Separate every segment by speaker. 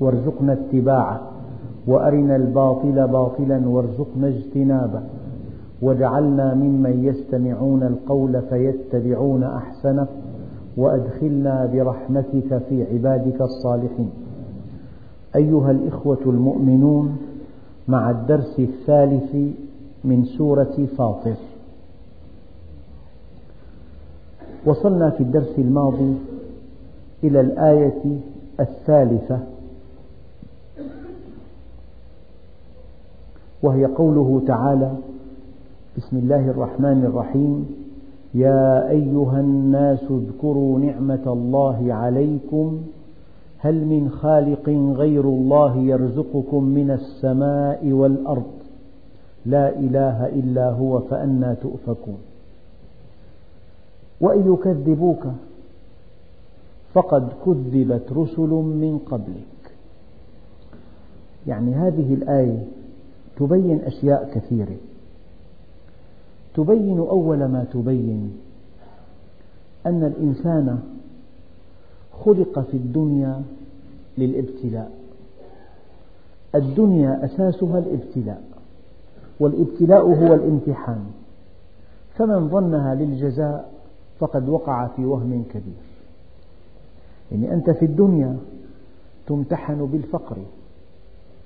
Speaker 1: وارزقنا اتباعه وأرنا الباطل باطلا وارزقنا اجتنابه. واجعلنا ممن يستمعون القول فيتبعون أحسنه وأدخلنا برحمتك في عبادك الصالحين. أيها الإخوة المؤمنون مع الدرس الثالث من سورة فاطر. وصلنا في الدرس الماضي إلى الآية الثالثة. وهي قوله تعالى بسم الله الرحمن الرحيم. يا أيها الناس اذكروا نعمة الله عليكم. هل من خالق غير الله يرزقكم من السماء والأرض؟ لا إله إلا هو فأنى تؤفكون. وإن يكذبوك فقد كذبت رسل من قبلك. يعني هذه الآية تبين أشياء كثيرة. تبين أول ما تبين أن الإنسان خلق في الدنيا للابتلاء. الدنيا أساسها الابتلاء والابتلاء هو الامتحان. فمن ظنها للجزاء فقد وقع في وهم كبير. يعني أنت في الدنيا تمتحن بالفقر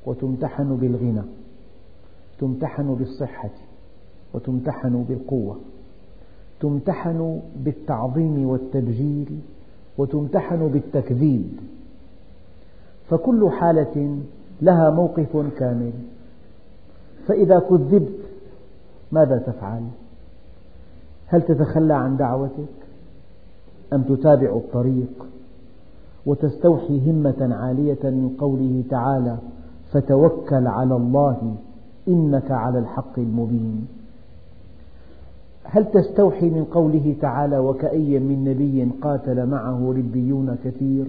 Speaker 1: وتمتحن بالغنى. تمتحن بالصحة وتمتحن بالقوة تمتحن بالتعظيم والتبجيل وتمتحن بالتكذيب. فكل حالة لها موقف كامل. فإذا كذبت ماذا تفعل؟ هل تتخلى عن دعوتك؟ أم تتابع الطريق؟ وتستوحي همة عالية من قوله تعالى فتوكل على الله إنك على الحق المبين. هل تستوحي من قوله تعالى وكأي من نبي قاتل معه ربيون كثير؟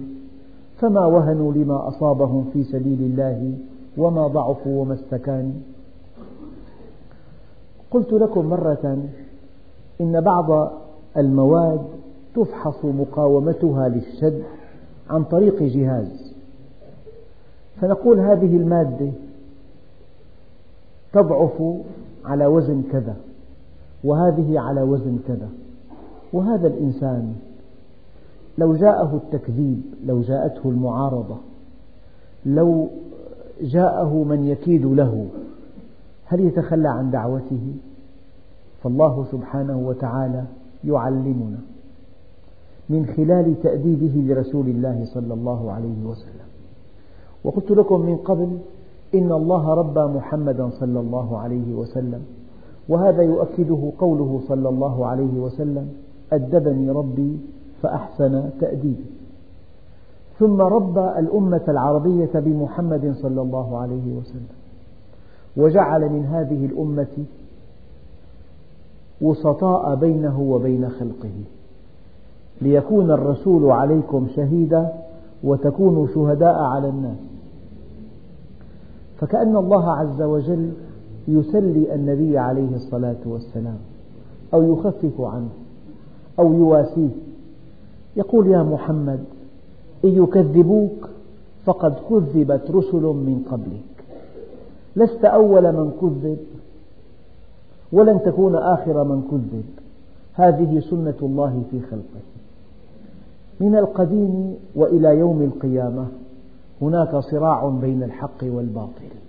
Speaker 1: فما وهنوا لما أصابهم في سبيل الله وما ضعفوا وما استكانوا قلت لكم مرة إن بعض المواد تفحص مقاومتها للشد عن طريق جهاز. فنقول هذه المادة تضعف على وزن كذا وهذه على وزن كذا وهذا الإنسان لو جاءه التكذيب لو جاءته المعارضة لو جاءه من يكيد له هل يتخلى عن دعوته؟ فالله سبحانه وتعالى يعلمنا من خلال تأديبه لرسول الله صلى الله عليه وسلم وقلت لكم من قبل إن الله ربى محمدا صلى الله عليه وسلم وهذا يؤكده قوله صلى الله عليه وسلم أدبني ربي فأحسن تأديبي. ثم ربى الأمة العربية بمحمد صلى الله عليه وسلم وجعل من هذه الأمة وسطاء بينه وبين خلقه ليكون الرسول عليكم شهيدا وتكونوا شهداء على الناس. فكأن الله عز وجل يسلي النبي عليه الصلاة والسلام أو يخفف عنه أو يواسيه يقول يا محمد إن يكذبوك فقد كذبت رسل من قبلك. لست أول من كذب ولن تكون آخر من كذب. هذه سنة الله في خلقه. من القديم وإلى يوم القيامة هناك صراع بين الحق والباطل.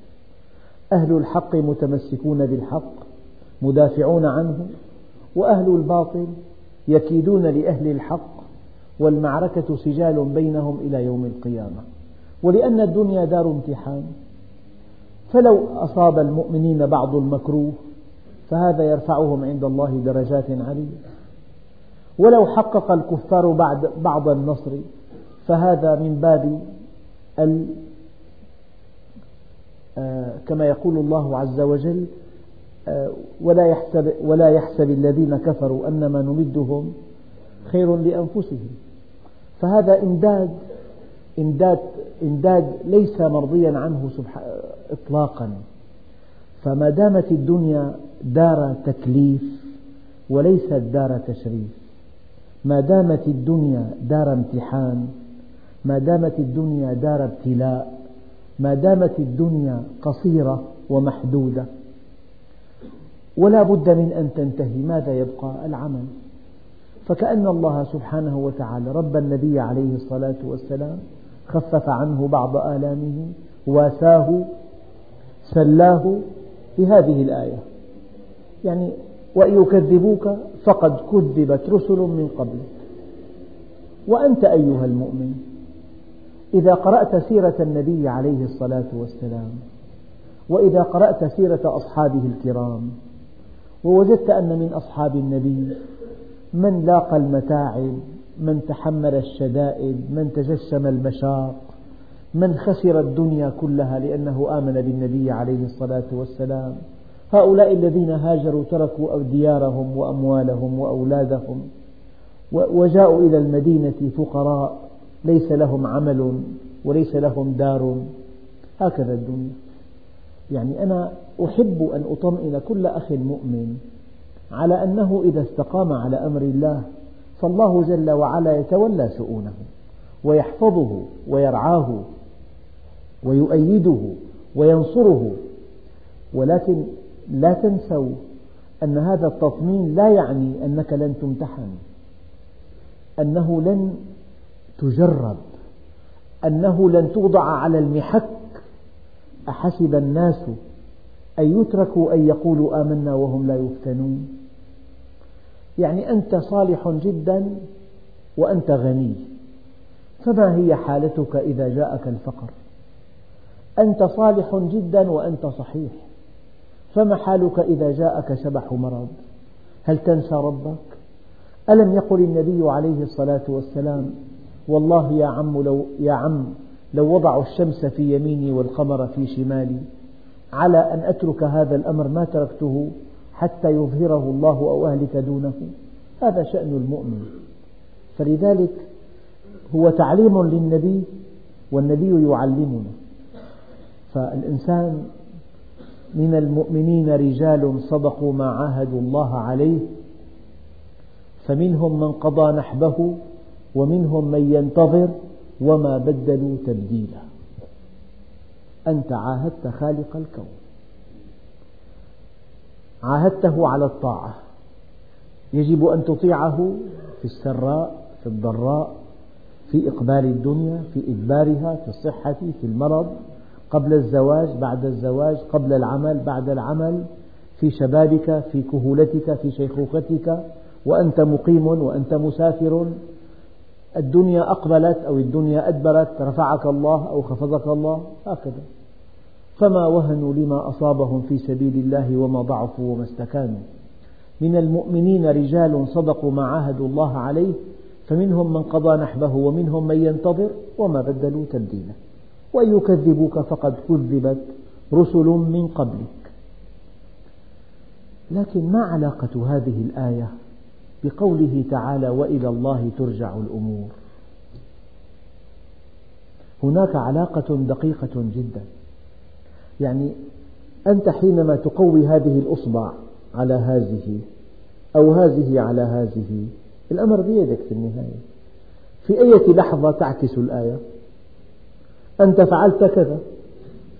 Speaker 1: أهل الحق متمسكون بالحق مدافعون عنه وأهل الباطل يكيدون لأهل الحق والمعركة سجال بينهم إلى يوم القيامة. ولأن الدنيا دار امتحان فلو أصاب المؤمنين بعض المكروه فهذا يرفعهم عند الله درجات علية ولو حقق الكفار بعض النصر فهذا من باب كما يقول الله عز وجل آه، ولا يحسب, ولا يحسب الذين كفروا أنما نمدهم خير لأنفسهم. فهذا إمداد إمداد, إمداد ليس مرضيا عنه إطلاقا. فما دامت الدنيا دار تكليف وليست دار تشريف ما دامت الدنيا دار امتحان ما دامت الدنيا دار ابتلاء ما دامت الدنيا قصيرة ومحدودة ولا بد من أن تنتهي. ماذا يبقى؟ العمل. فكأن الله سبحانه وتعالى رب النبي عليه الصلاة والسلام خفف عنه بعض آلامه واساه سلاه بهذه الآية. يعني وإن يكذبوك فقد كذبت رسل من قبلك. وأنت أيها المؤمن؟ إذا قرأت سيرة النبي عليه الصلاة والسلام وإذا قرأت سيرة أصحابه الكرام ووجدت أن من أصحاب النبي من لاقى المتاعب من تحمل الشدائد من تجشم المشاق من خسر الدنيا كلها لأنه آمن بالنبي عليه الصلاة والسلام. هؤلاء الذين هاجروا تركوا ديارهم وأموالهم وأولادهم وجاءوا إلى المدينة فقراء ليس لهم عمل وليس لهم دار. هكذا الدنيا. يعني أنا أحب أن أطمئن كل أخ مؤمن على أنه إذا استقام على أمر الله فالله جل وعلا يتولى شؤونه ويحفظه ويرعاه ويؤيده وينصره. ولكن لا تنسوا أن هذا التطمين لا يعني أنك لن تمتحن أنه لن تجرب أنه لن توضع على المحك. أحسب الناس أن يتركوا أن يقولوا آمنا وهم لا يفتنون. يعني أنت صالح جدا وأنت غني فما هي حالتك إذا جاءك الفقر؟ أنت صالح جدا وأنت صحيح فما حالك إذا جاءك شبح مرض؟ هل تنسى ربك؟ ألم يقل النبي عليه الصلاة والسلام والله يا عم لو, يا عم لو وضعوا الشمس في يميني والقمر في شمالي على أن أترك هذا الأمر ما تركته حتى يظهره الله أو أهلك دونه. هذا شأن المؤمن. فلذلك هو تعليم للنبي والنبي يعلمنا فالإنسان من المؤمنين رجال صدقوا ما عاهدوا الله عليه فمنهم من قضى نحبه ومنهم من ينتظر وما بدلوا تبديلا. أنت عاهدت خالق الكون. عاهدته على الطاعة. يجب أن تطيعه في السراء في الضراء في إقبال الدنيا في إدبارها في الصحة في المرض قبل الزواج بعد الزواج قبل العمل بعد العمل في شبابك في كهولتك في شيخوختك وأنت مقيم وأنت مسافر. الدنيا أقبلت أو الدنيا أدبرت رفعك الله أو خفضك الله هكذا. فما وهنوا لما أصابهم في سبيل الله وما ضعفوا وما استكانوا. من المؤمنين رجال صدقوا ما عاهدوا الله عليه فمنهم من قضى نحبه ومنهم من ينتظر وما بدلوا تبديلا. وإن يكذبوك فقد كذبت رسل من قبلك. لكن ما علاقة هذه الآية بقوله تعالى وإلى الله ترجع الأمور. هناك علاقة دقيقة جدا. يعني أنت حينما تقوي هذه الأصبع على هذه أو هذه على هذه الأمر بيدك في النهاية. في أي لحظة تعكس الآية؟ أنت فعلت كذا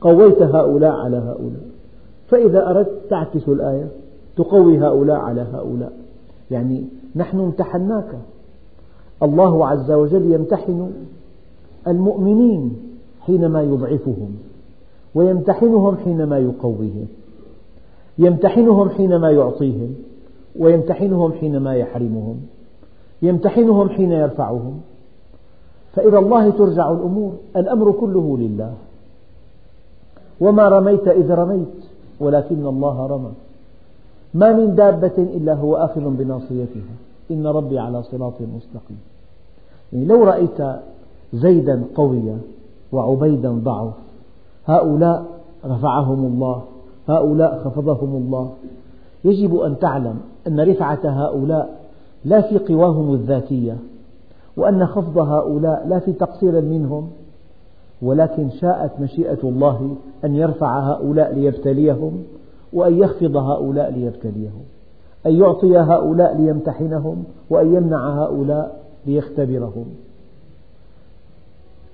Speaker 1: قويت هؤلاء على هؤلاء. فإذا أردت تعكس الآية تقوي هؤلاء على هؤلاء. يعني نحن امتحناك. الله عز وجل يمتحن المؤمنين حينما يضعفهم ويمتحنهم حينما يقويهم يمتحنهم حينما يعطيهم ويمتحنهم حينما يحرمهم يمتحنهم حين يرفعهم. فإلى الله ترجع الأمور الأمر كله لله. وما رميت إذ رميت ولكن الله رمى. ما من دابة إلا هو آخذ بناصيتها إن ربي على صراط مستقيم. يعني لو رأيت زيدا قويا وعبيدا ضعف هؤلاء رفعهم الله هؤلاء خفضهم الله. يجب أن تعلم أن رفعة هؤلاء لا في قواهم الذاتية وأن خفض هؤلاء لا في تقصير منهم. ولكن شاءت مشيئة الله أن يرفع هؤلاء ليبتليهم. وأن يخفض هؤلاء ليبتليهم أن يعطي هؤلاء ليمتحنهم وأن يمنع هؤلاء ليختبرهم.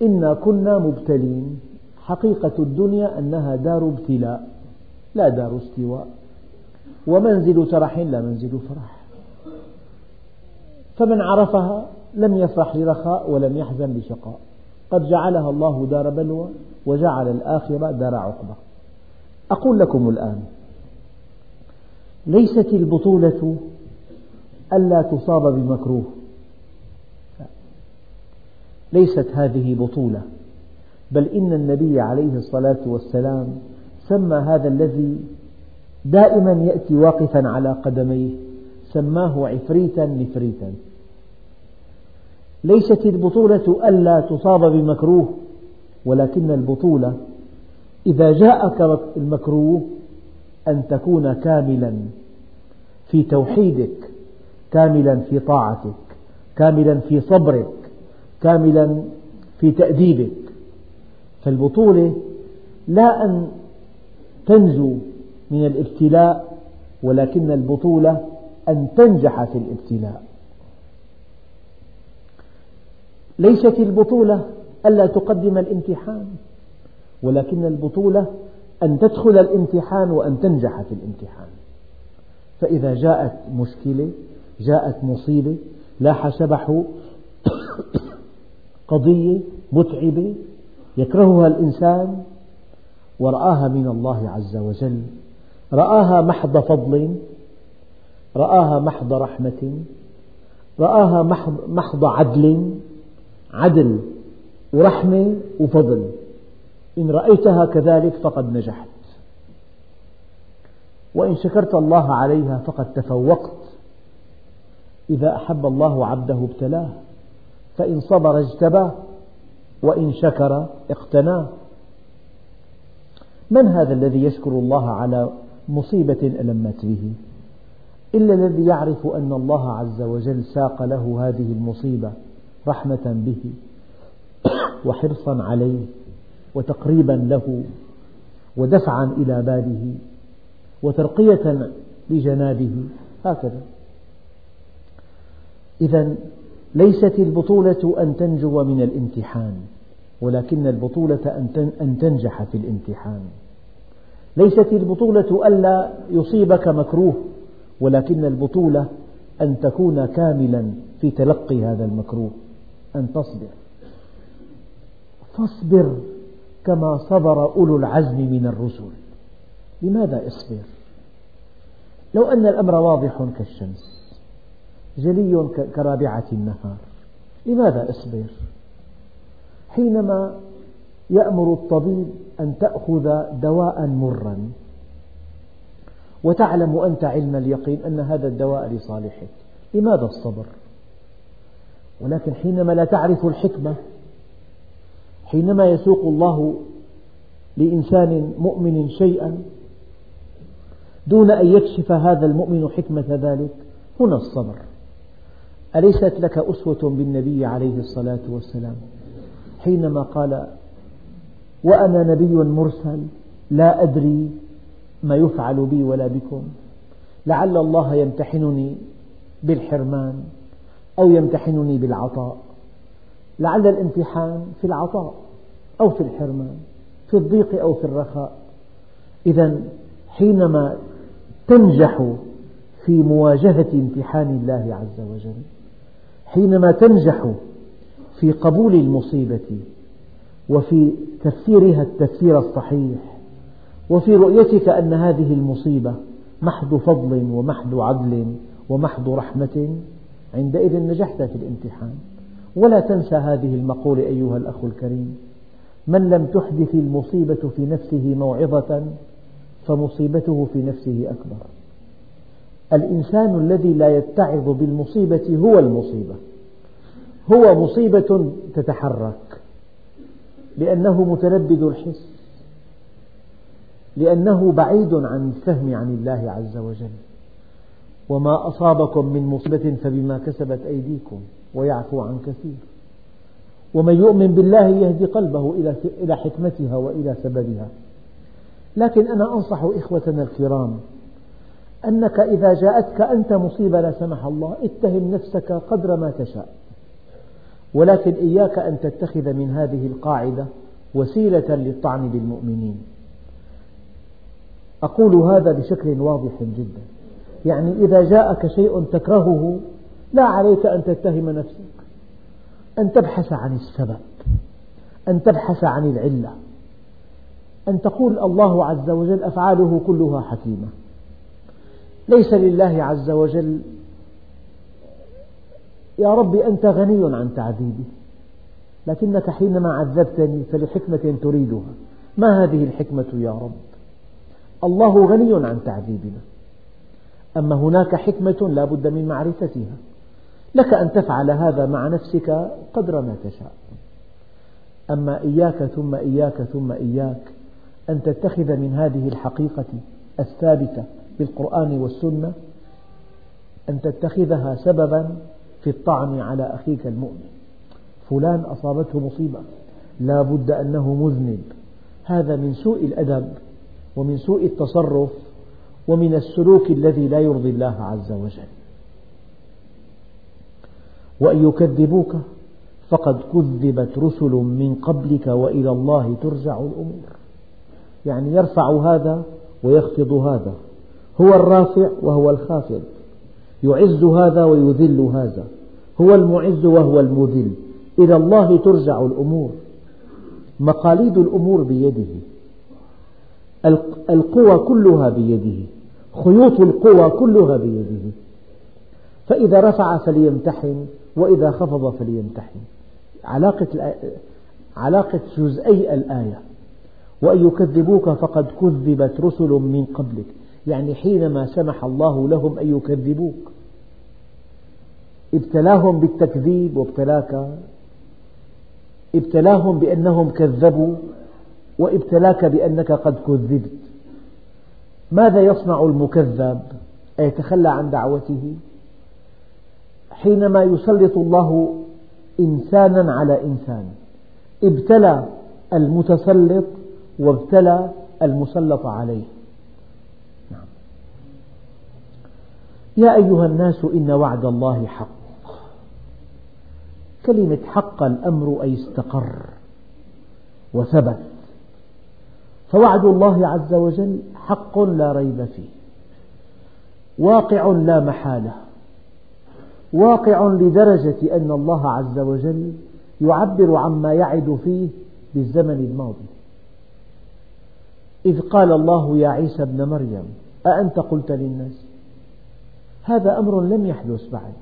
Speaker 1: إنا كنا مبتلين. حقيقة الدنيا أنها دار ابتلاء لا دار استواء. ومنزل ترح لا منزل فرح. فمن عرفها لم يفرح لرخاء ولم يحزن لشقاء. قد جعلها الله دار بلوى وجعل الآخرة دار عقبة أقول لكم الآن ليست البطولة ألا تصاب بمكروه. ليست هذه بطولة بل إن النبي عليه الصلاة والسلام سمى هذا الذي دائما يأتي واقفا على قدميه سماه عفريتا نفريتا. ليست البطولة ألا تصاب بمكروه ولكن البطولة إذا جاءك المكروه أن تكون كاملا في توحيدك كاملا في طاعتك كاملا في صبرك كاملا في تأديبك. فالبطولة لا أن تنجو من الابتلاء ولكن البطولة أن تنجح في الابتلاء. ليست البطولة ألا تقدم الامتحان ولكن البطولة أن تدخل الامتحان وأن تنجح في الامتحان. فإذا جاءت مشكلة جاءت مصيبة لاح شبح قضية متعبة يكرهها الإنسان ورآها من الله عز وجل رآها محض فضل رآها محض رحمة رآها محض عدل عدل ورحمة وفضل. إن رأيتها كذلك فقد نجحت. وإن شكرت الله عليها فقد تفوقت. إذا أحب الله عبده ابتلاه فإن صبر اجتباه وإن شكر اقتناه. من هذا الذي يشكر الله على مصيبة ألمت به؟ إلا الذي يعرف أن الله عز وجل ساق له هذه المصيبة رحمة به وحرصا عليه. وتقريبا له ودفعا إلى باله وترقية لجنابه هكذا. إذا ليست البطولة أن تنجو من الامتحان ولكن البطولة أن تنجح في الامتحان. ليست البطولة ألا يصيبك مكروه ولكن البطولة أن تكون كاملا في تلقي هذا المكروه. أن تصبر. فاصبر كما صبر أولو العزم من الرسل. لماذا إصبر؟ لو أن الأمر واضح كالشمس جلي كرابعة النهار لماذا إصبر؟ حينما يأمر الطبيب أن تأخذ دواء مرا وتعلم أنت علم اليقين أن هذا الدواء لصالحك لماذا الصبر؟ ولكن حينما لا تعرف الحكمة حينما يسوق الله لإنسان مؤمن شيئا دون أن يكشف هذا المؤمن حكمة ذلك هنا الصبر. أليست لك أسوة بالنبي عليه الصلاة والسلام؟ حينما قال وأنا نبي مرسل لا أدري ما يفعل بي ولا بكم. لعل الله يمتحنني بالحرمان أو يمتحنني بالعطاء. لعل الامتحان في العطاء أو في الحرمان في الضيق أو في الرخاء. إذا حينما تنجح في مواجهة امتحان الله عز وجل حينما تنجح في قبول المصيبة وفي تفسيرها التفسير الصحيح وفي رؤيتك أن هذه المصيبة محض فضل ومحض عدل ومحض رحمة عندئذ نجحت في الامتحان. ولا تنسى هذه المقولة أيها الأخ الكريم. من لم تحدث المصيبة في نفسه موعظة فمصيبته في نفسه أكبر. الإنسان الذي لا يتعظ بالمصيبة هو المصيبة. هو مصيبة تتحرك. لأنه متلبد الحس. لأنه بعيد عن الفهم عن الله عز وجل. وما أصابكم من مصيبة فبما كسبت أيديكم ويعفو عن كثير. ومن يؤمن بالله يهدي قلبه إلى حكمتها وإلى سببها. لكن أنا أنصح إخوتنا الكرام أنك إذا جاءتك أنت مصيبة لا سمح الله اتهم نفسك قدر ما تشاء. ولكن إياك أن تتخذ من هذه القاعدة وسيلة للطعن بالمؤمنين. أقول هذا بشكل واضح جدا. يعني إذا جاءك شيء تكرهه لا عليك أن تتهم نفسك. أن تبحث عن السبب أن تبحث عن العلة أن تقول الله عز وجل أفعاله كلها حكيمة. ليس لله عز وجل يا رب أنت غني عن تعذيبي لكنك حينما عذبتني فلحكمة تريدها. ما هذه الحكمة يا رب؟ الله غني عن تعذيبنا. أما هناك حكمة لا بد من معرفتها. لك أن تفعل هذا مع نفسك قدر ما تشاء. أما إياك ثم إياك ثم إياك أن تتخذ من هذه الحقيقة الثابتة بالقرآن والسنة أن تتخذها سببا في الطعن على أخيك المؤمن. فلان أصابته مصيبة لا بد أنه مذنب. هذا من سوء الأدب ومن سوء التصرف ومن السلوك الذي لا يرضي الله عز وجل. وإن يكذبوك فقد كذبت رسل من قبلك وإلى الله ترجع الأمور. يعني يرفع هذا ويخفض هذا. هو الرافع وهو الخافض. يعز هذا ويذل هذا. هو المعز وهو المذل. إلى الله ترجع الأمور. مقاليد الأمور بيده. القوى كلها بيده. خيوط القوى كلها بيده. فإذا رفع فليمتحن وإذا خفض فليمتحن. علاقة علاقة جزئي الآية. وأن يكذبوك فقد كذبت رسل من قبلك. يعني حينما سمح الله لهم أن يكذبوك. ابتلاهم بالتكذيب وابتلاك. ابتلاهم بأنهم كذبوا. وابتلاك بأنك قد كذبت. ماذا يصنع المكذب؟ أيتخلى عن دعوته؟ حينما يسلط الله إنسانا على إنسان ابتلى المتسلط وابتلى المسلط عليه. نعم. يا أيها الناس إن وعد الله حق. كلمة حق الأمر أي استقر وثبت. فوعد الله عز وجل حق لا ريب فيه واقع لا محالة واقع لدرجة أن الله عز وجل يعبر عما يعد فيه بالزمن الماضي. إذ قال الله يا عيسى ابن مريم أأنت قلت للناس؟ هذا أمر لم يحدث بعد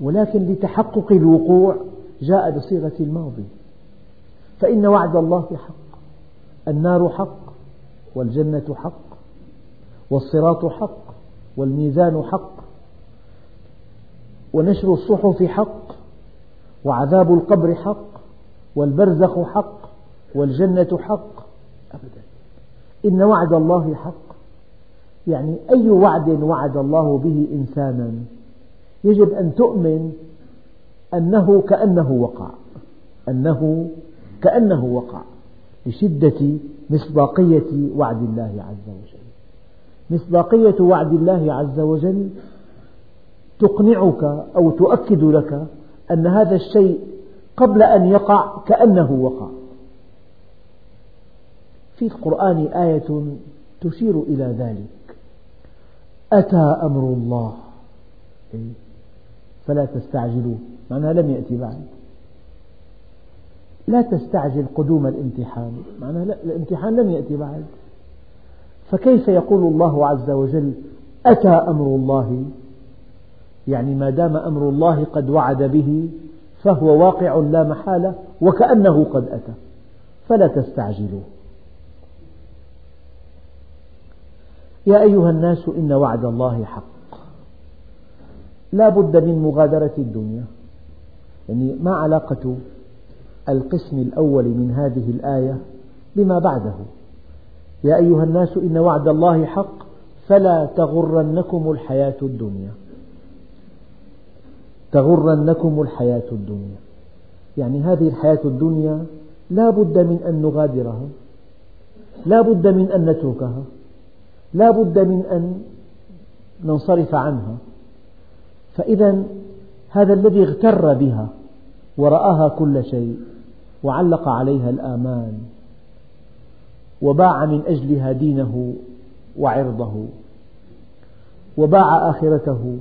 Speaker 1: ولكن لتحقق الوقوع جاء بصيغة الماضي. فإن وعد الله حق النار حق والجنة حق والصراط حق والميزان حق ونشر الصحف حق وعذاب القبر حق والبرزخ حق والجنة حق أبدا. إن وعد الله حق. يعني أي وعد وعد الله به إنسانا يجب أن تؤمن أنه كأنه وقع. أنه كأنه وقع لشدة مصداقية وعد الله عز وجل. مصداقية وعد الله عز وجل تقنعك أو تؤكد لك أن هذا الشيء قبل أن يقع كأنه وقع. في القرآن آية تشير إلى ذلك. أتى أمر الله. فلا تستعجلوه معناها لم يأتي بعد. لا تستعجل قدوم الامتحان. معناها لا الامتحان لم يأتي بعد. فكيف يقول الله عز وجل أتى أمر الله؟ يعني ما دام أمر الله قد وعد به فهو واقع لا محالة وكأنه قد أتى. فلا تستعجلوه. يا أيها الناس إن وعد الله حق. لا بد من مغادرة الدنيا. يعني ما علاقة القسم الأول من هذه الآية بما بعده؟ يا أيها الناس إن وعد الله حق فلا تغرنكم الحياة الدنيا. تغرنكم الحياة الدنيا. يعني هذه الحياة الدنيا لا بد من أن نغادرها لا بد من أن نتركها لا بد من أن ننصرف عنها. فإذا هذا الذي اغتر بها ورآها كل شيء وعلق عليها الآمال وباع من أجلها دينه وعرضه وباع آخرته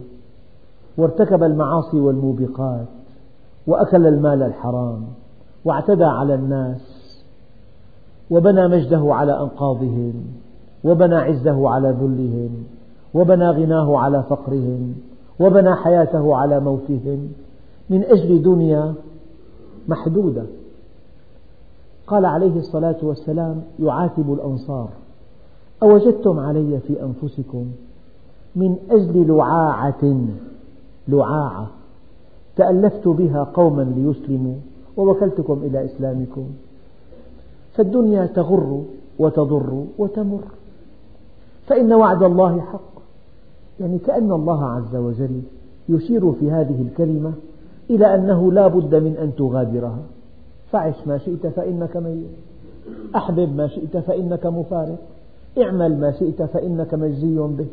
Speaker 1: وارتكب المعاصي والموبقات وأكل المال الحرام واعتدى على الناس وبنى مجده على أنقاضهم وبنى عزه على ذلهم وبنى غناه على فقرهم وبنى حياته على موتهم من أجل دنيا محدودة. قال عليه الصلاة والسلام يعاتب الأنصار. أوجدتم علي في أنفسكم من أجل لعاعة لعاعة. تألفت بها قوما ليسلموا ووكلتكم إلى إسلامكم. فالدنيا تغر وتضر وتمر. فإن وعد الله حق. يعني كأن الله عز وجل يشير في هذه الكلمة إلى أنه لا بد من أن تغادرها. فعش ما شئت فإنك ميت. أحبب ما شئت فإنك مفارق. اعمل ما شئت فإنك مجزي به.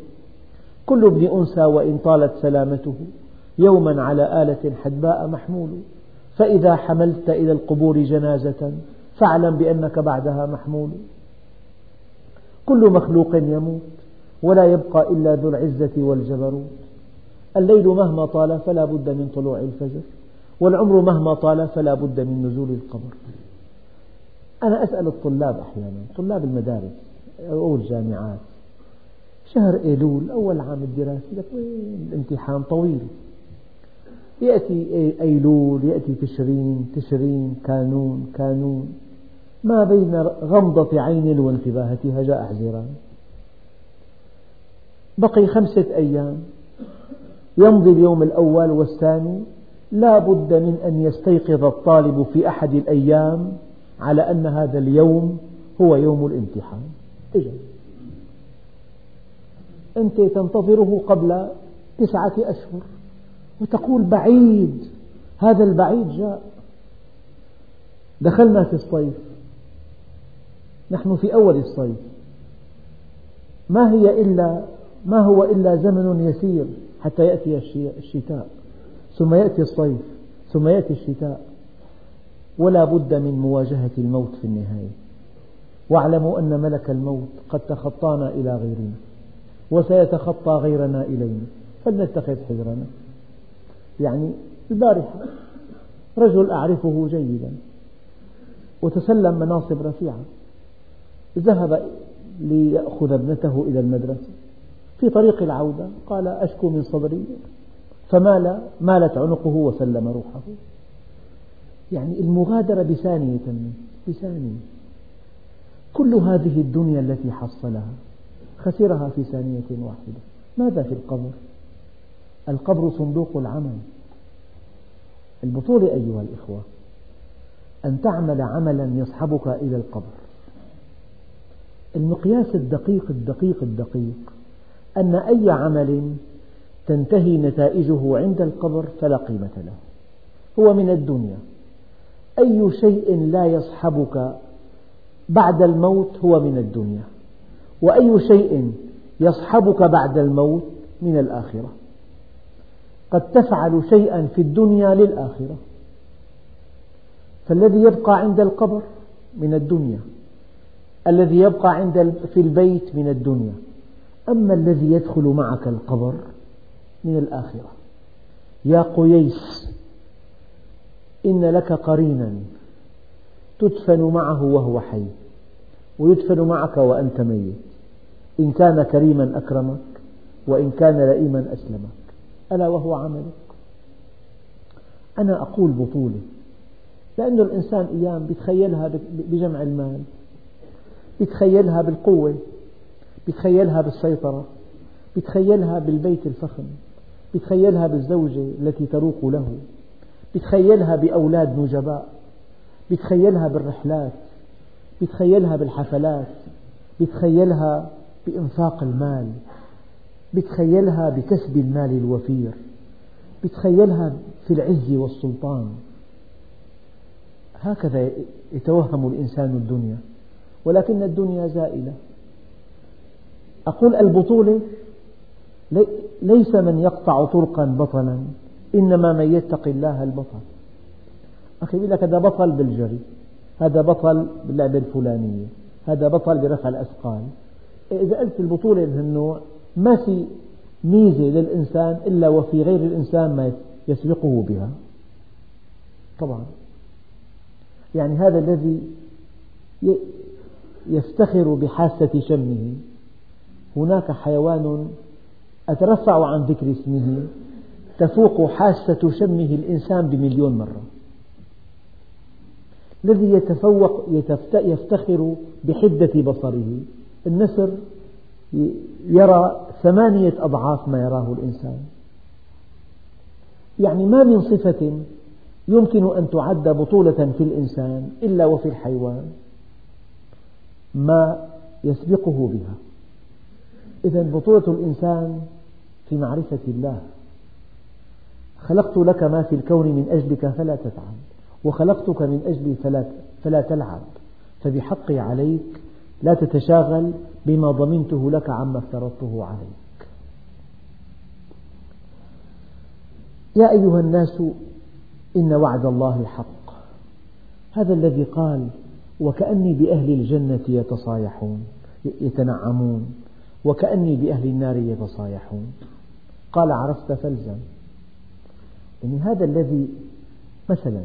Speaker 1: كل ابن أنثى وإن طالت سلامته. يوما على آلة حدباء محمول. فإذا حملت إلى القبور جنازة فاعلم بأنك بعدها محمول. كل مخلوق يموت ولا يبقى إلا ذو العزة والجبروت. الليل مهما طال فلا بد من طلوع الفجر. والعمر مهما طال فلا بد من نزول القبر. أنا أسأل الطلاب أحيانا طلاب المدارس أو الجامعات شهر أيلول أول عام الدراسي لك الامتحان طويل. يأتي أيلول يأتي تشرين تشرين كانون كانون. ما بين غمضة عين وانتباهتها جاء حزيران بقي خمسة أيام. يمضي اليوم الأول والثاني. لا بد من أن يستيقظ الطالب في أحد الأيام على أن هذا اليوم هو يوم الامتحان. إجا أنت تنتظره قبل تسعة أشهر وتقول بعيد هذا البعيد جاء. دخلنا في الصيف. نحن في أول الصيف. ما هي إلا ما هو إلا زمن يسير حتى يأتي الشتاء؟ ثم يأتي الصيف ثم يأتي الشتاء. ولا بد من مواجهة الموت في النهاية. واعلموا أن ملك الموت قد تخطانا إلى غيرنا وسيتخطى غيرنا إلينا فلنتخذ حذرنا. يعني البارحة رجل أعرفه جيدا وتسلم مناصب رفيعة ذهب ليأخذ ابنته إلى المدرسة في طريق العودة قال أشكو من صدري فمال مالت عنقه وسلم روحه. يعني المغادرة بثانية بثانية. كل هذه الدنيا التي حصلها خسرها في ثانية واحدة. ماذا في القبر؟ القبر صندوق العمل. البطولة أيها الإخوة أن تعمل عملا يصحبك إلى القبر. المقياس الدقيق الدقيق الدقيق أن أي عمل تنتهي نتائجه عند القبر فلا قيمة له. هو من الدنيا. أي شيء لا يصحبك بعد الموت هو من الدنيا. وأي شيء يصحبك بعد الموت من الآخرة. قد تفعل شيئا في الدنيا للآخرة. فالذي يبقى عند القبر من الدنيا. الذي يبقى عند في البيت من الدنيا. أما الذي يدخل معك القبر من الآخرة. يا قييس إن لك قرينا تدفن معه وهو حي ويدفن معك وأنت ميت. إن كان كريما أكرمك وإن كان لئيما أسلمك. ألا وهو عملك؟ أنا أقول بطولة لأن الإنسان أيام يتخيلها بجمع المال يتخيلها بالقوة يتخيلها بالسيطرة يتخيلها بالبيت الفخم. يتخيلها بالزوجة التي تروق له يتخيلها بأولاد نجباء يتخيلها بالرحلات يتخيلها بالحفلات بتخيلها بإنفاق المال بتخيلها بكسب المال الوفير بتخيلها في العز والسلطان. هكذا يتوهم الإنسان الدنيا ولكن الدنيا زائلة. أقول البطولة ليس من يقطع طرقا بطلا إنما من يتقي الله البطل. أخي يقول لك هذا بطل بالجري هذا بطل باللعبة الفلانية هذا بطل برفع الأثقال. إذا قلت البطولة من النوع ما في ميزة للإنسان إلا وفي غير الإنسان ما يسبقه بها. طبعا. يعني هذا الذي يفتخر بحاسة شمه. هناك حيوان أترفع عن ذكر اسمه. تفوق حاسة شمه الإنسان بمليون مرة. الذي يتفوق يفتخر بحدة بصره. النسر يرى ثمانية أضعاف ما يراه الإنسان. يعني ما من صفة يمكن أن تعد بطولة في الإنسان إلا وفي الحيوان. ما يسبقه بها. إذا بطولة الإنسان في معرفة الله. خلقت لك ما في الكون من أجلك فلا تتعب وخلقتك من أجلي فلا, فلا تلعب. فبحقي عليك لا تتشاغل بما ضمنته لك عما افترضته عليك. يا أيها الناس إن وعد الله حق. هذا الذي قال وكأني بأهل الجنة يتصايحون يتنعمون. وكأني بأهل النار يتصايحون. قال عرفت فالزم يعني هذا الذي مثلا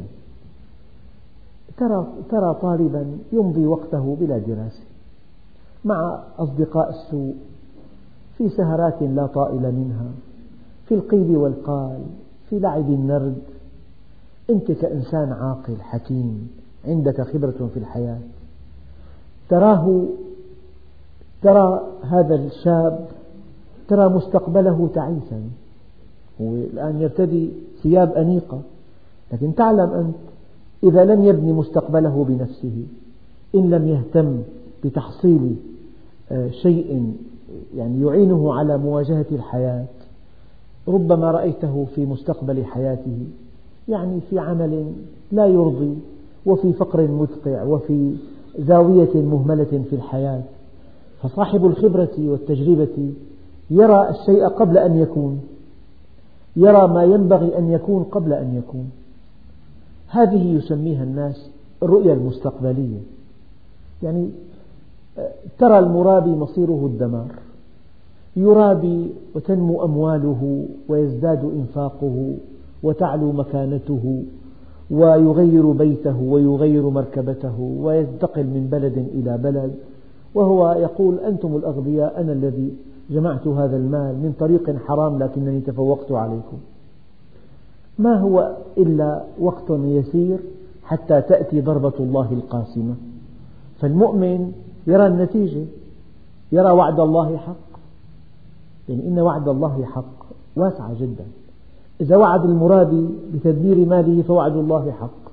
Speaker 1: ترى, ترى طالبا يمضي وقته بلا دراسة مع أصدقاء السوء في سهرات لا طائل منها في القيل والقال في لعب النرد. أنت كإنسان عاقل حكيم عندك خبرة في الحياة. تراه ترى هذا الشاب ترى مستقبله تعيسا. هو الآن يرتدي ثياب أنيقة. لكن تعلم أنت إذا لم يبني مستقبله بنفسه إن لم يهتم بتحصيل آه، شيء يعني يعينه على مواجهة الحياة ربما رأيته في مستقبل حياته يعني في عمل لا يرضي وفي فقر مدقع وفي زاوية مهملة في الحياة. فصاحب الخبرة والتجربة يرى الشيء قبل أن يكون يرى ما ينبغي أن يكون قبل أن يكون. هذه يسميها الناس الرؤية المستقبلية. يعني ترى المرابي مصيره الدمار. يرابي وتنمو أمواله ويزداد إنفاقه وتعلو مكانته ويغير بيته ويغير مركبته وينتقل من بلد إلى بلد. وهو يقول أنتم الأغبياء أنا الذي جمعت هذا المال من طريق حرام لكنني تفوقت عليكم. ما هو إلا وقت يسير حتى تأتي ضربة الله القاسمة. فالمؤمن يرى النتيجة يرى وعد الله حق. يعني إن وعد الله حق واسعة جدا. إذا وعد المرابي بتدبير ماله فوعد الله حق.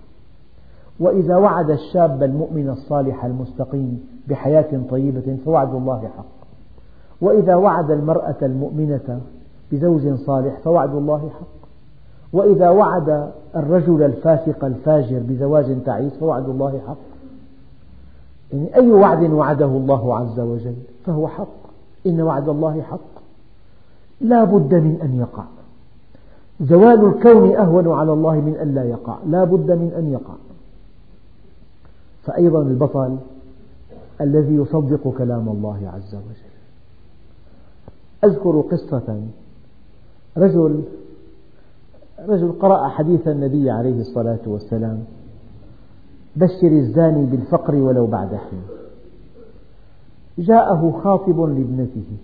Speaker 1: وإذا وعد الشاب المؤمن الصالح المستقيم بحياة طيبة فوعد الله حق. وإذا وعد المرأة المؤمنة بزوج صالح فوعد الله حق. وإذا وعد الرجل الفاسق الفاجر بزواج تعيس فوعد الله حق. يعني أي وعد وعده الله عز وجل فهو حق. إن وعد الله حق. لا بد من أن يقع. زوال الكون أهون على الله من أن لا يقع. لا بد من أن يقع. فأيضا البطل الذي يصدق كلام الله عز وجل. أذكر قصة رجل رجل قرأ حديث النبي عليه الصلاة والسلام بشر الزاني بالفقر ولو بعد حين جاءه خاطب لابنته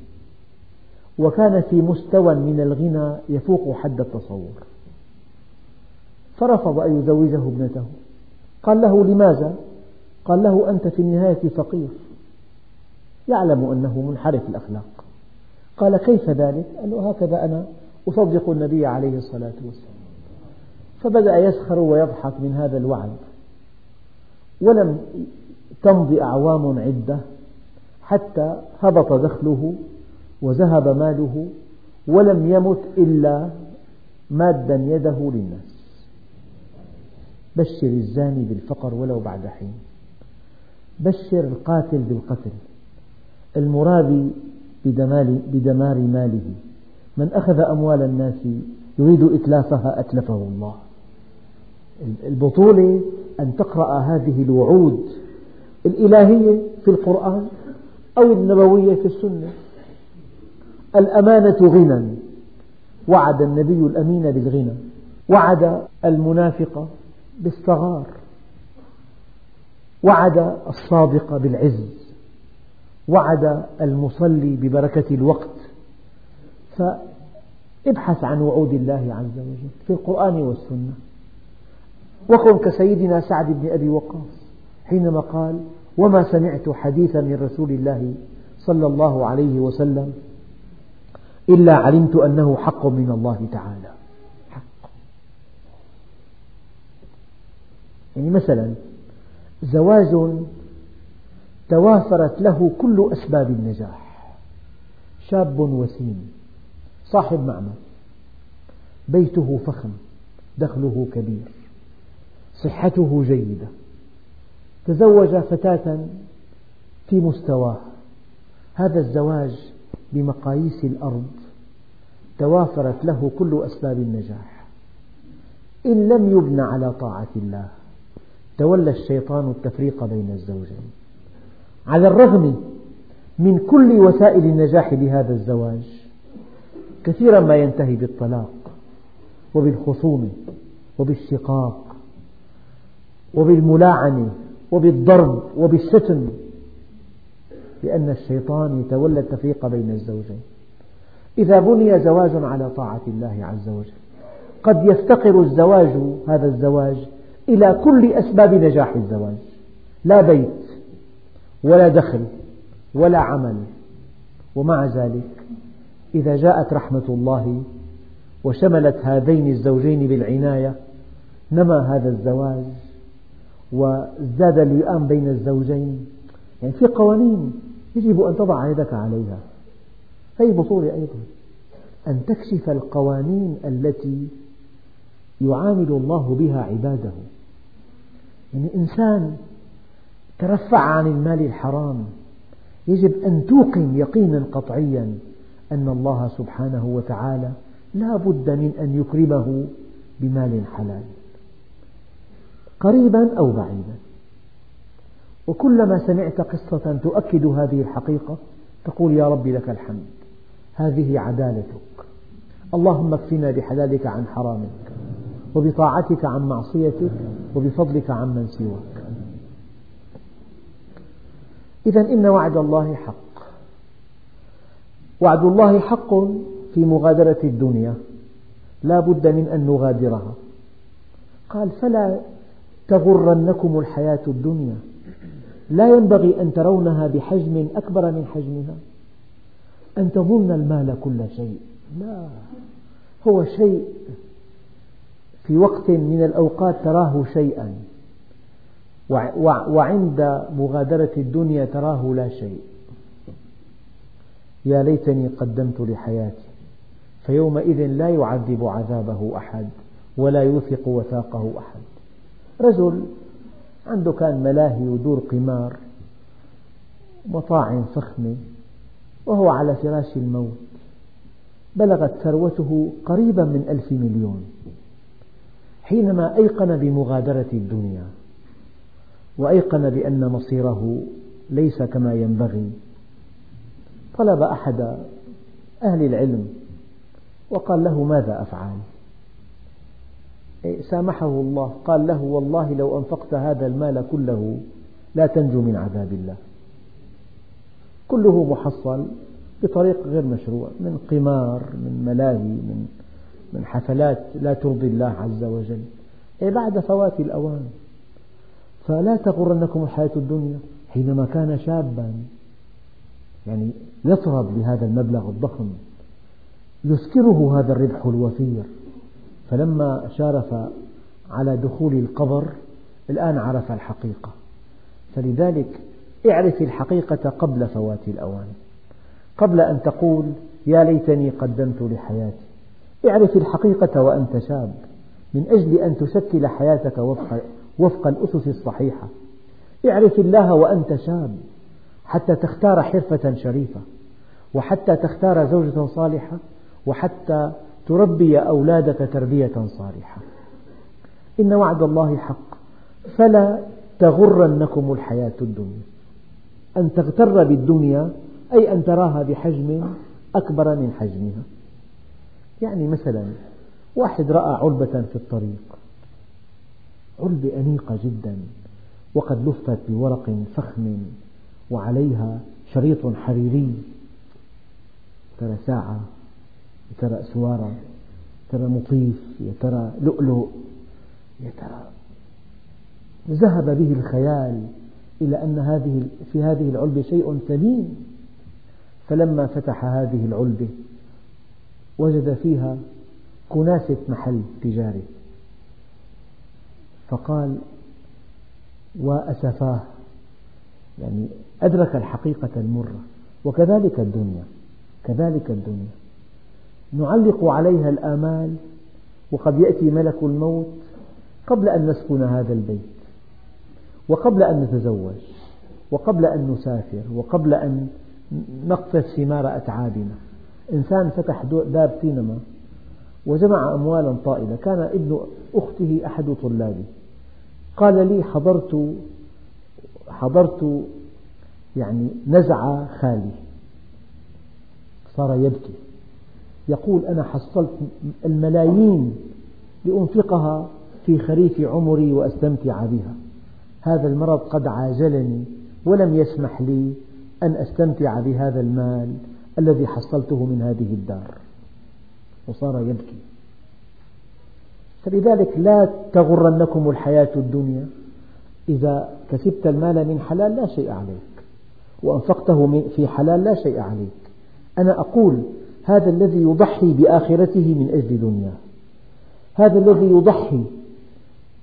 Speaker 1: وكان في مستوى من الغنى يفوق حد التصور. فرفض أن يزوجه ابنته. قال له لماذا؟ قال له أنت في النهاية فقير. يعلم أنه منحرف الأخلاق. قال كيف ذلك؟ قال له هكذا أنا أصدق النبي عليه الصلاة والسلام. فبدأ يسخر ويضحك من هذا الوعد. ولم تمض أعوام عدة حتى هبط دخله وذهب ماله ولم يمت إلا مادا يده للناس. بشر الزاني بالفقر ولو بعد حين. بشر القاتل بالقتل. المرابي بدمار ماله. من أخذ أموال الناس يريد إتلافها أتلفه الله. البطولة أن تقرأ هذه الوعود الإلهية في القرآن أو النبوية في السنة. الأمانة غنى. وعد النبي الأمين بالغنى. وعد المنافق بالصغار. وعد الصادق بالعز وعد المصلي ببركة الوقت. فابحث عن وعود الله عز وجل في القرآن والسنة. وكن كسيدنا سعد بن أبي وقاص حينما قال وما سمعت حديثا من رسول الله صلى الله عليه وسلم إلا علمت أنه حق من الله تعالى. حق. يعني مثلا زواج توافرت له كل أسباب النجاح. شاب وسيم صاحب معمل بيته فخم دخله كبير صحته جيدة. تزوج فتاة في مستواه. هذا الزواج بمقاييس الأرض توافرت له كل أسباب النجاح. إن لم يبن على طاعة الله. تولى الشيطان التفريق بين الزوجين. على الرغم من كل وسائل النجاح لهذا الزواج كثيرا ما ينتهي بالطلاق وبالخصومة وبالشقاق وبالملاعنة وبالضرب وبالشتم لأن الشيطان يتولى التفريق بين الزوجين. إذا بني زواج على طاعة الله عز وجل قد يفتقر الزواج هذا الزواج إلى كل أسباب نجاح الزواج. لا بيت ولا دخل ولا عمل. ومع ذلك إذا جاءت رحمة الله وشملت هذين الزوجين بالعناية نما هذا الزواج وازداد اللئام بين الزوجين. يعني في قوانين يجب أن تضع يدك عليها. هذه بطولة أيضا. أن تكشف القوانين التي يعامل الله بها عباده. يعني إنسان ترفع عن المال الحرام يجب أن توقن يقينا قطعيا أن الله سبحانه وتعالى لا بد من أن يكرمه بمال حلال قريبا أو بعيدا. وكلما سمعت قصة تؤكد هذه الحقيقة تقول يا رب لك الحمد هذه عدالتك اللهم اكفنا بحلالك عن حرامك. وبطاعتك عن معصيتك وبفضلك عمن سواك. إذا إن وعد الله حق. وعد الله حق في مغادرة الدنيا. لا بد من أن نغادرها. قال فلا تغرنكم الحياة الدنيا. لا ينبغي أن ترونها بحجم أكبر من حجمها. أن تظن المال كل شيء. لا هو شيء في وقت من الأوقات تراه شيئا وعند مغادرة الدنيا تراه لا شيء. يا ليتني قدمت لحياتي فيومئذ لا يعذب عذابه أحد ولا يوثق وثاقه أحد. رجل عنده كان ملاهي ودور قمار مطاعم فخمة وهو على فراش الموت. بلغت ثروته قريبا من ألف مليون. حينما أيقن بمغادرة الدنيا وأيقن بأن مصيره ليس كما ينبغي طلب أحد أهل العلم وقال له ماذا أفعل؟ إيه، سامحه الله قال له والله لو أنفقت هذا المال كله لا تنجو من عذاب الله. كله محصل بطريق غير مشروع من قمار من ملاهي من من حفلات لا ترضي الله عز وجل. أي بعد فوات الأوان. فلا تغرنكم الحياة الدنيا حينما كان شابا. يعني يطرب بهذا المبلغ الضخم. يسكره هذا الربح الوفير. فلما شارف على دخول القبر الآن عرف الحقيقة. فلذلك اعرف الحقيقة قبل فوات الأوان. قبل أن تقول يا ليتني قدمت لحياتي. اعرف الحقيقة وأنت شاب. من أجل أن تشكل حياتك وفق, وفق الأسس الصحيحة. اعرف الله وأنت شاب. حتى تختار حرفة شريفة. وحتى تختار زوجة صالحة. وحتى تربي أولادك تربية صالحة. إن وعد الله حق. فلا تغرنكم الحياة الدنيا. أن تغتر بالدنيا أي أن تراها بحجم أكبر من حجمها. يعني مثلا واحد رأى علبة في الطريق. علبة أنيقة جدا وقد لفت بورق فخم وعليها شريط حريري. ترى ساعة ترى أسوارة ترى مطيف يا ترى لؤلؤ. يا ترى ذهب به الخيال إلى أن هذه في هذه العلبة شيء ثمين فلما فتح هذه العلبة وجد فيها كناسة محل تجاري. فقال وأسفاه. يعني أدرك الحقيقة المرة. وكذلك الدنيا. كذلك الدنيا. نعلق عليها الآمال وقد يأتي ملك الموت قبل أن نسكن هذا البيت وقبل أن نتزوج وقبل أن نسافر وقبل أن نقطف ثمار أتعابنا. إنسان فتح باب سينما وجمع أموالا طائلة. كان ابن أخته أحد طلابي قال لي حضرت حضرت يعني نزع خالي. صار يبكي. يقول أنا حصلت الملايين لأنفقها في خريف عمري وأستمتع بها. هذا المرض قد عاجلني ولم يسمح لي أن أستمتع بهذا المال. الذي حصلته من هذه الدار. وصار يبكي. فلذلك لا تغرنكم الحياة الدنيا. إذا كسبت المال من حلال لا شيء عليك. وأنفقته في حلال لا شيء عليك. أنا أقول هذا الذي يضحي بآخرته من أجل دنياه هذا الذي يضحي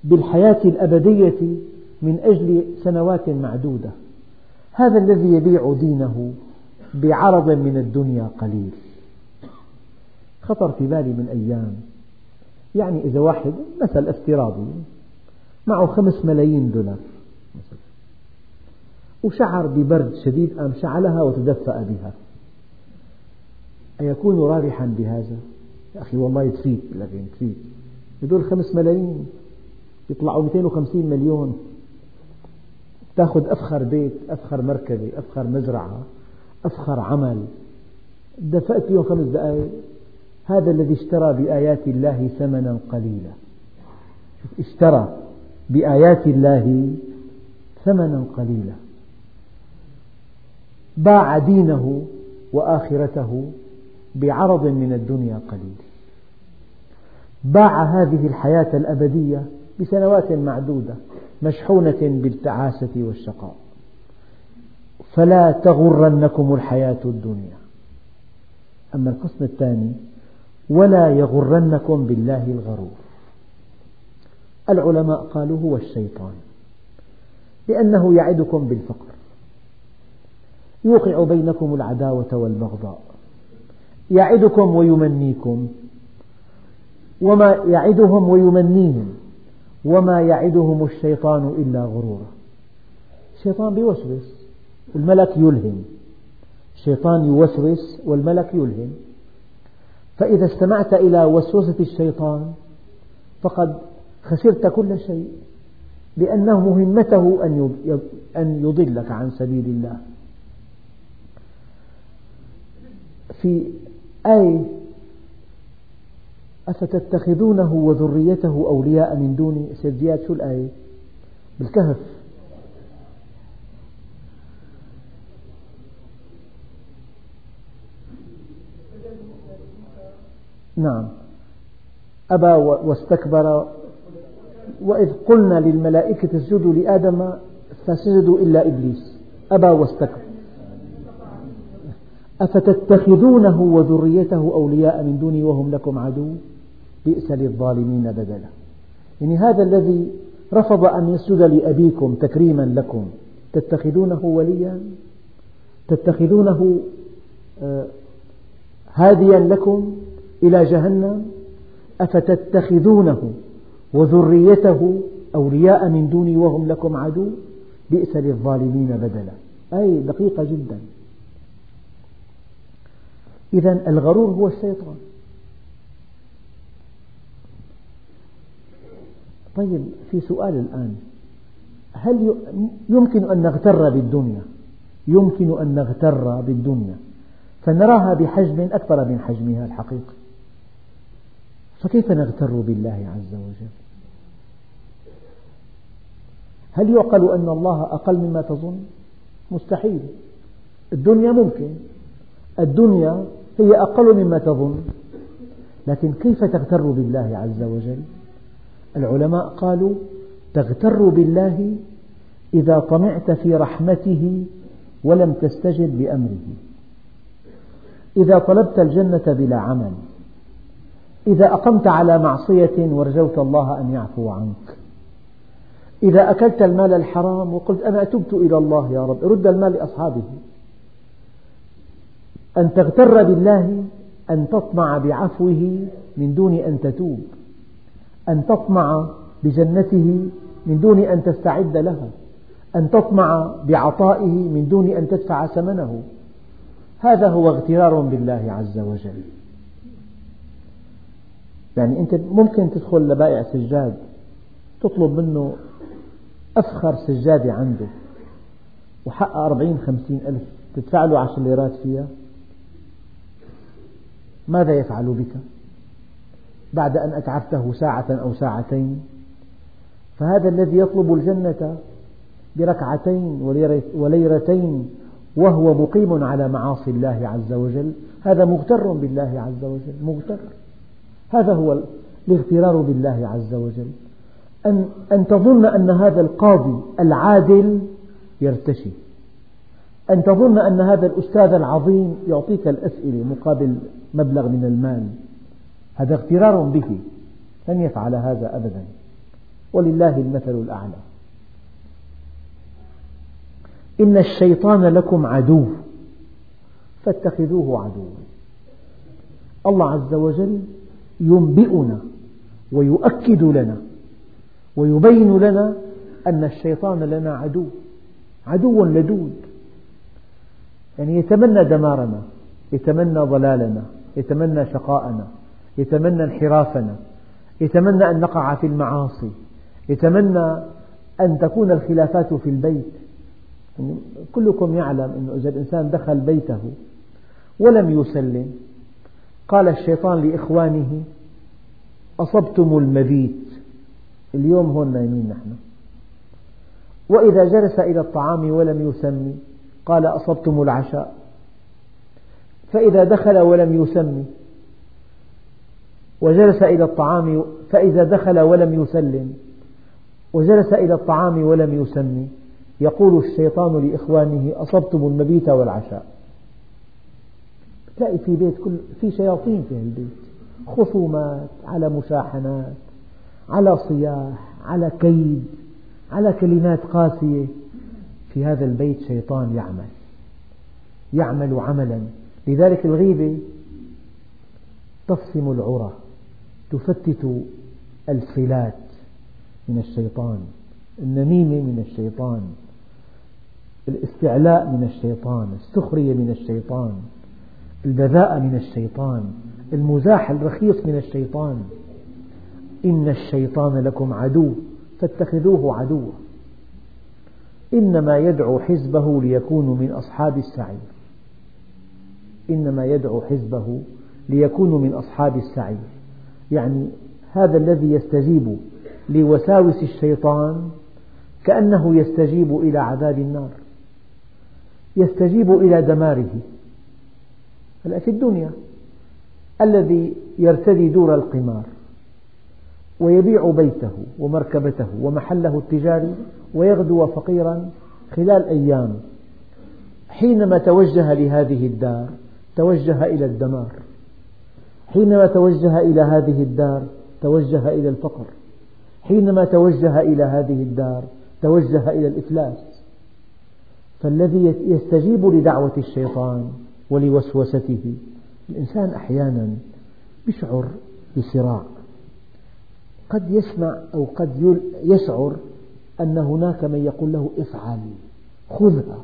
Speaker 1: بالحياة الأبدية من أجل سنوات معدودة. هذا الذي يبيع دينه بعرض من الدنيا قليل. خطر في بالي من أيام. يعني إذا واحد مثل افتراضي معه خمس ملايين دولار. وشعر ببرد شديد قام شعلها وتدفأ بها. أيكون رابحا بهذا؟ يا أخي والله تفيد لكن تفيد هدول خمس ملايين يطلعوا 250 مليون. تأخذ أفخر بيت أفخر مركبة أفخر مزرعة. أفخر عمل. دفأت فيهم خمس دقائق. هذا الذي اشترى بآيات الله ثمنا قليلا. اشترى بآيات الله ثمنا قليلا. باع دينه وآخرته بعرض من الدنيا قليل. باع هذه الحياة الأبدية بسنوات معدودة مشحونة بالتعاسة والشقاء. فلا تغرنكم الحياة الدنيا. أما القسم الثاني ولا يغرنكم بالله الغرور. العلماء قالوا هو الشيطان لأنه يعدكم بالفقر. يوقع بينكم العداوة والبغضاء. يعدكم ويمنيكم. وما يعدهم ويمنيهم. وما يعدهم الشيطان إلا غرورا. الشيطان بيوسوس والملك يلهم. الشيطان يوسوس والملك يلهم. فإذا استمعت إلى وسوسة الشيطان فقد خسرت كل شيء لأنه مهمته أن يضلك عن سبيل الله. في آية أفتتخذونه وذريته أولياء من دوني سيد زياد شو الآية بالكهف. نعم. أبى واستكبر. وإذ قلنا للملائكة اسجدوا لآدم فسجدوا إلا إبليس. أبى واستكبر. أفتتخذونه وذريته أولياء من دوني وهم لكم عدو؟ بئس للظالمين بدلا. يعني هذا الذي رفض أن يسجد لأبيكم تكريما لكم. تتخذونه وليا؟ تتخذونه آه، هاديا لكم؟ إلى جهنم أفتتخذونه وذريته أولياء من دوني وهم لكم عدو؟ بئس للظالمين بدلا. أي دقيقة جدا. إذا الغرور هو الشيطان. طيب في سؤال الآن. هل يمكن أن نغتر بالدنيا؟ يمكن أن نغتر بالدنيا. فنراها بحجم أكبر من حجمها الحقيقي. فكيف نغتر بالله عز وجل؟ هل يعقل أن الله أقل مما تظن؟ مستحيل. الدنيا ممكن. الدنيا هي أقل مما تظن. لكن كيف تغتر بالله عز وجل؟ العلماء قالوا تغتر بالله إذا طمعت في رحمته ولم تستجب بأمره إذا طلبت الجنة بلا عمل إذا أقمت على معصية ورجوت الله أن يعفو عنك. إذا أكلت المال الحرام وقلت أنا تبت إلى الله يا رب رد المال لأصحابه. أن تغتر بالله أن تطمع بعفوه من دون أن تتوب. أن تطمع بجنته من دون أن تستعد لها. أن تطمع بعطائه من دون أن تدفع ثمنه. هذا هو اغترار بالله عز وجل. يعني أنت ممكن تدخل لبائع سجاد تطلب منه أفخر سجادة عنده وحقها أربعين خمسين ألف تدفع له عشر ليرات فيها. ماذا يفعل بك؟ بعد أن أتعبته ساعة أو ساعتين. فهذا الذي يطلب الجنة بركعتين وليرتين وهو مقيم على معاصي الله عز وجل. هذا مغتر بالله عز وجل مغتر. هذا هو الاغترار بالله عز وجل. أن, أن تظن أن هذا القاضي العادل يرتشي. أن تظن أن هذا الأستاذ العظيم يعطيك الأسئلة مقابل مبلغ من المال. هذا اغترار به. لن يفعل هذا أبدا. ولله المثل الأعلى. إن الشيطان لكم عدو. فاتخذوه عدوا. الله عز وجل ينبئنا ويؤكد لنا ويبين لنا أن الشيطان لنا عدو عدو لدود. يعني يتمنى دمارنا يتمنى ضلالنا يتمنى شقاءنا يتمنى انحرافنا يتمنى أن نقع في المعاصي يتمنى أن تكون الخلافات في البيت. يعني كلكم يعلم أنه إذا الإنسان دخل بيته ولم يسلم قال الشيطان لإخوانه أصبتم المبيت. اليوم هون نايمين نحن. وإذا جلس إلى الطعام ولم يسمي قال أصبتم العشاء. فإذا دخل ولم يسمي وجلس إلى الطعام فإذا دخل ولم يسلم وجلس إلى الطعام ولم يسمي يقول الشيطان لإخوانه أصبتم المبيت والعشاء. تلاقي في بيت كل في شياطين في البيت. خصومات على مشاحنات على صياح على كيد على كلمات قاسية. في هذا البيت شيطان يعمل يعمل عملا. لذلك الغيبة تفصم العرى تفتت الصلات من الشيطان النميمة من الشيطان الاستعلاء من الشيطان السخرية من الشيطان. البذاءة من الشيطان المزاح الرخيص من الشيطان. إن الشيطان لكم عدو فاتخذوه عدوا. إنما يدعو حزبه ليكونوا من أصحاب السعير. إنما يدعو حزبه ليكونوا من أصحاب السعير. يعني هذا الذي يستجيب لوساوس الشيطان كأنه يستجيب إلى عذاب النار. يستجيب إلى دماره. هلأ في الدنيا. الذي يرتدي دور القمار ويبيع بيته ومركبته ومحله التجاري ويغدو فقيرا خلال أيام. حينما توجه لهذه الدار توجه إلى الدمار. حينما توجه إلى هذه الدار توجه إلى الفقر. حينما توجه إلى هذه الدار توجه إلى الإفلاس. فالذي يستجيب لدعوة الشيطان ولوسوسته. الإنسان أحيانا يشعر بصراع. قد يسمع أو قد يشعر أن هناك من يقول له افعل خذها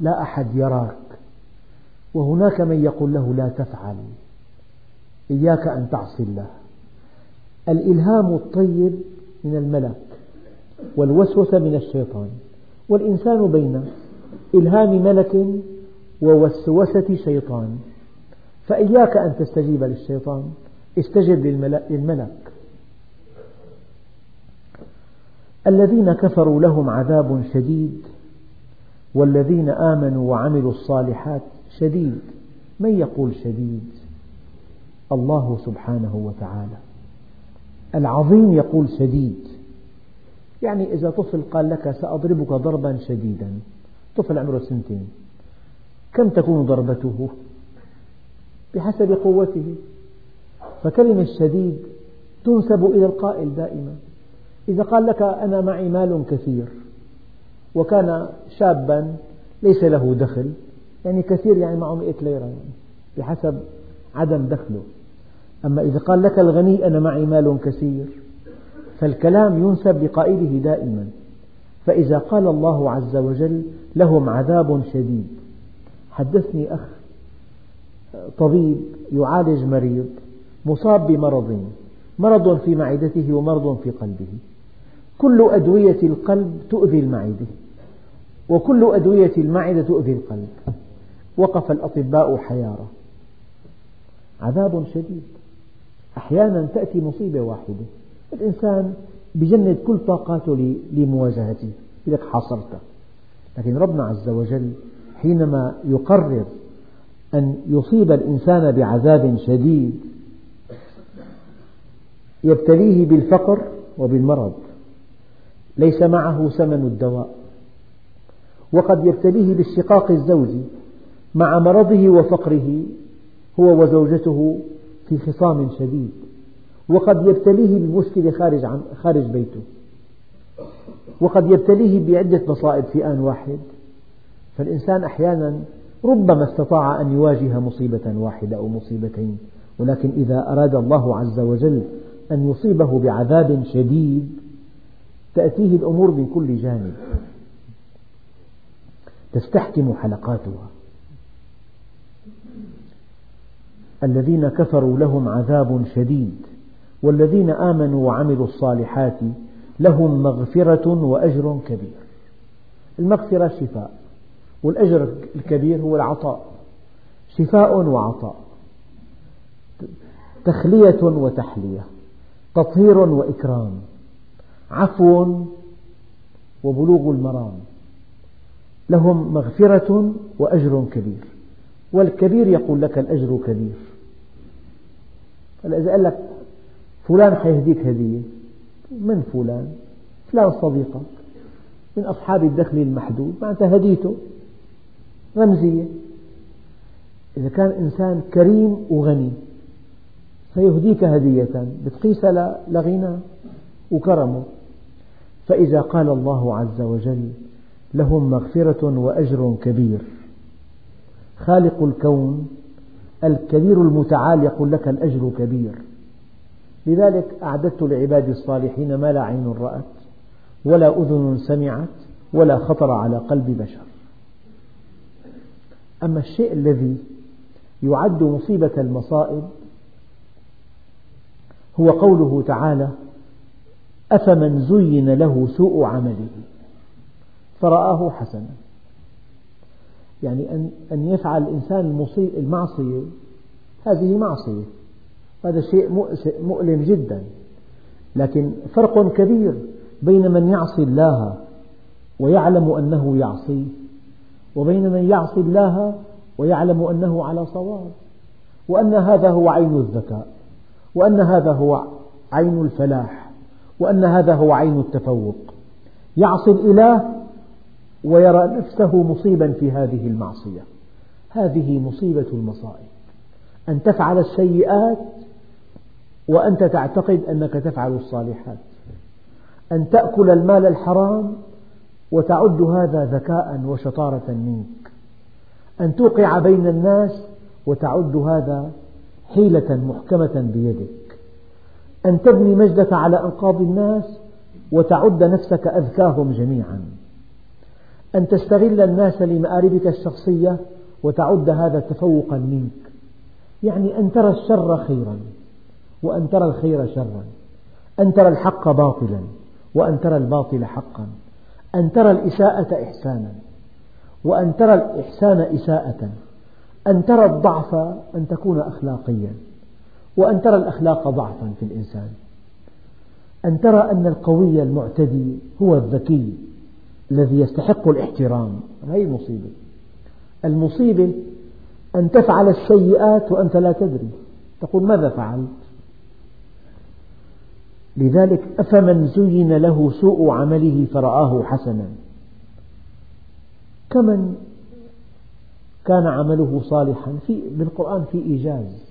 Speaker 1: لا أحد يراك. وهناك من يقول له لا تفعل إياك أن تعصي الله. الإلهام الطيب من الملك والوسوسة من الشيطان. والإنسان بين إلهام ملك ووسوسة شيطان. فإياك أن تستجيب للشيطان. استجب للملك. الذين كفروا لهم عذاب شديد والذين آمنوا وعملوا الصالحات شديد. من يقول شديد؟ الله سبحانه وتعالى. العظيم يقول شديد. يعني إذا طفل قال لك سأضربك ضربا شديدا طفل عمره سنتين. كم تكون ضربته بحسب قوته؟ فكلمة شديد تنسب إلى القائل دائما. إذا قال لك أنا معي مال كثير وكان شابا ليس له دخل يعني كثير يعني معه مئة ليرة يعني بحسب عدم دخله. أما إذا قال لك الغني أنا معي مال كثير فالكلام ينسب لقائله دائما. فإذا قال الله عز وجل لهم عذاب شديد حدثني أخ طبيب يعالج مريض مصاب بمرض مرض في معدته ومرض في قلبه. كل أدوية القلب تؤذي المعدة وكل أدوية المعدة تؤذي القلب. وقف الأطباء حيارى عذاب شديد. أحيانا تأتي مصيبة واحدة. الإنسان بجند كل طاقاته لمواجهته لك حاصرته. لكن ربنا عز وجل حينما يقرر أن يصيب الإنسان بعذاب شديد يبتليه بالفقر وبالمرض. ليس معه ثمن الدواء. وقد يبتليه بالشقاق الزوجي مع مرضه وفقره هو وزوجته في خصام شديد. وقد يبتليه بمشكلة خارج, عن خارج بيته. وقد يبتليه بعدة مصائب في آن واحد. فالإنسان أحيانا ربما استطاع أن يواجه مصيبة واحدة أو مصيبتين ولكن إذا أراد الله عز وجل أن يصيبه بعذاب شديد تأتيه الأمور من كل جانب. تستحكم حلقاتها. الذين كفروا لهم عذاب شديد والذين آمنوا وعملوا الصالحات لهم مغفرة وأجر كبير. المغفرة شفاء. والأجر الكبير هو العطاء. شفاء وعطاء. تخلية وتحلية. تطهير وإكرام. عفو وبلوغ المرام. لهم مغفرة وأجر كبير. والكبير يقول لك الأجر كبير. إذا قال لك فلان حيهديك هدية. من فلان؟ فلان صديقك. من أصحاب الدخل المحدود. معناتها هديته. رمزية. إذا كان إنسان كريم وغني سيهديك هدية بتقيسها لغنى وكرمه. فإذا قال الله عز وجل لهم مغفرة وأجر كبير خالق الكون الكبير المتعال يقول لك الأجر كبير. لذلك أعددت لعبادي الصالحين ما لا عين رأت ولا أذن سمعت ولا خطر على قلب بشر. أما الشيء الذي يعد مصيبة المصائب هو قوله تعالى أفمن زين له سوء عمله فرآه حسنا. يعني أن يفعل الإنسان المعصية هذه معصية. هذا شيء مؤلم جدا. لكن فرق كبير بين من يعصي الله ويعلم أنه يعصيه وبين من يعصي الله ويعلم أنه على صواب وأن هذا هو عين الذكاء وأن هذا هو عين الفلاح وأن هذا هو عين التفوق. يعصي الإله ويرى نفسه مصيبا في هذه المعصية. هذه مصيبة المصائب. أن تفعل السيئات وأنت تعتقد أنك تفعل الصالحات. أن تأكل المال الحرام وتعد هذا ذكاء وشطارة منك. أن توقع بين الناس وتعد هذا حيلة محكمة بيدك. أن تبني مجدك على أنقاض الناس وتعد نفسك أذكاهم جميعا. أن تستغل الناس لمآربك الشخصية وتعد هذا تفوقا منك. يعني أن ترى الشر خيرا وأن ترى الخير شرا. أن ترى الحق باطلا وأن ترى الباطل حقا. أن ترى الإساءة إحسانا وأن ترى الإحسان إساءة أن ترى الضعف أن تكون أخلاقيا وأن ترى الأخلاق ضعفا في الإنسان. أن ترى أن القوي المعتدي هو الذكي الذي يستحق الاحترام هذه المصيبة؟ المصيبة أن تفعل السيئات وأنت لا تدري. تقول ماذا فعلت؟ لذلك أفمن زين له سوء عمله فرآه حسنا. كمن كان عمله صالحا في بالقرآن في إيجاز.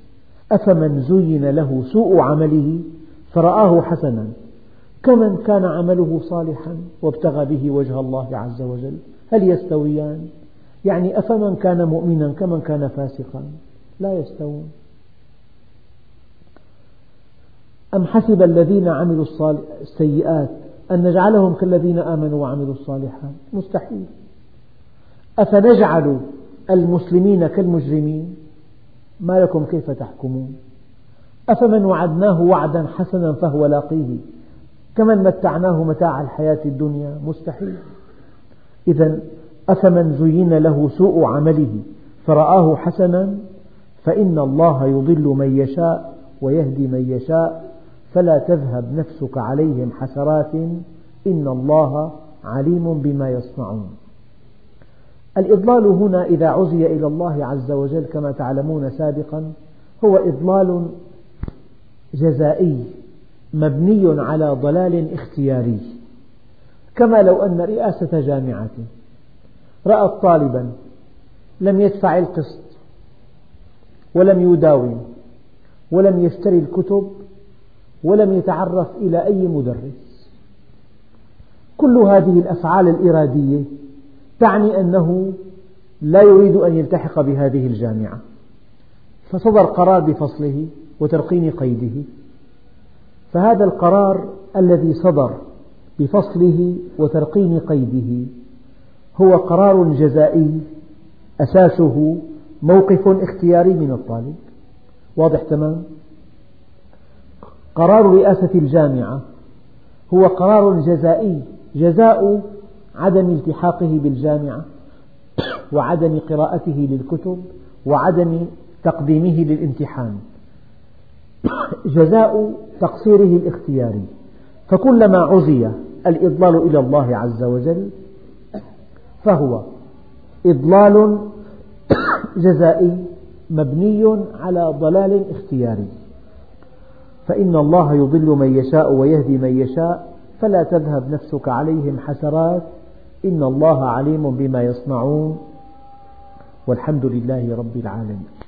Speaker 1: أفمن زين له سوء عمله فرآه حسنا. كمن كان عمله صالحا وابتغى به وجه الله عز وجل. هل يستويان؟ يعني أفمن كان مؤمنا كمن كان فاسقا. لا يستوون. أم حسب الذين عملوا السيئات أن نجعلهم كالذين آمنوا وعملوا الصالحات؟ مستحيل. أفنجعل المسلمين كالمجرمين؟ ما لكم كيف تحكمون؟ أفمن وعدناه وعدا حسنا فهو لاقيه؟ كمن متعناه متاع الحياة الدنيا؟ مستحيل. إذا أفمن زين له سوء عمله فرآه حسنا فإن الله يضل من يشاء ويهدي من يشاء فلا تذهب نفسك عليهم حسرات إن الله عليم بما يصنعون. الإضلال هنا إذا عزي إلى الله عز وجل كما تعلمون سابقا هو إضلال جزائي مبني على ضلال اختياري. كما لو أن رئاسة جامعة رأت طالبا لم يدفع القسط ولم يداوم ولم يشتري الكتب ولم يتعرف إلى أي مدرس. كل هذه الأفعال الإرادية تعني أنه لا يريد أن يلتحق بهذه الجامعة. فصدر قرار بفصله وترقيم قيده. فهذا القرار الذي صدر بفصله وترقيم قيده هو قرار جزائي أساسه موقف اختياري من الطالب. واضح تمام؟ قرار رئاسة الجامعة هو قرار جزائي جزاء عدم التحاقه بالجامعة وعدم قراءته للكتب وعدم تقديمه للامتحان. جزاء تقصيره الاختياري. فكلما عزي الإضلال إلى الله عز وجل فهو إضلال جزائي مبني على ضلال اختياري. فإن الله يضل من يشاء ويهدي من يشاء فلا تذهب نفسك عليهم حسرات. إن الله عليم بما يصنعون. والحمد لله رب العالمين.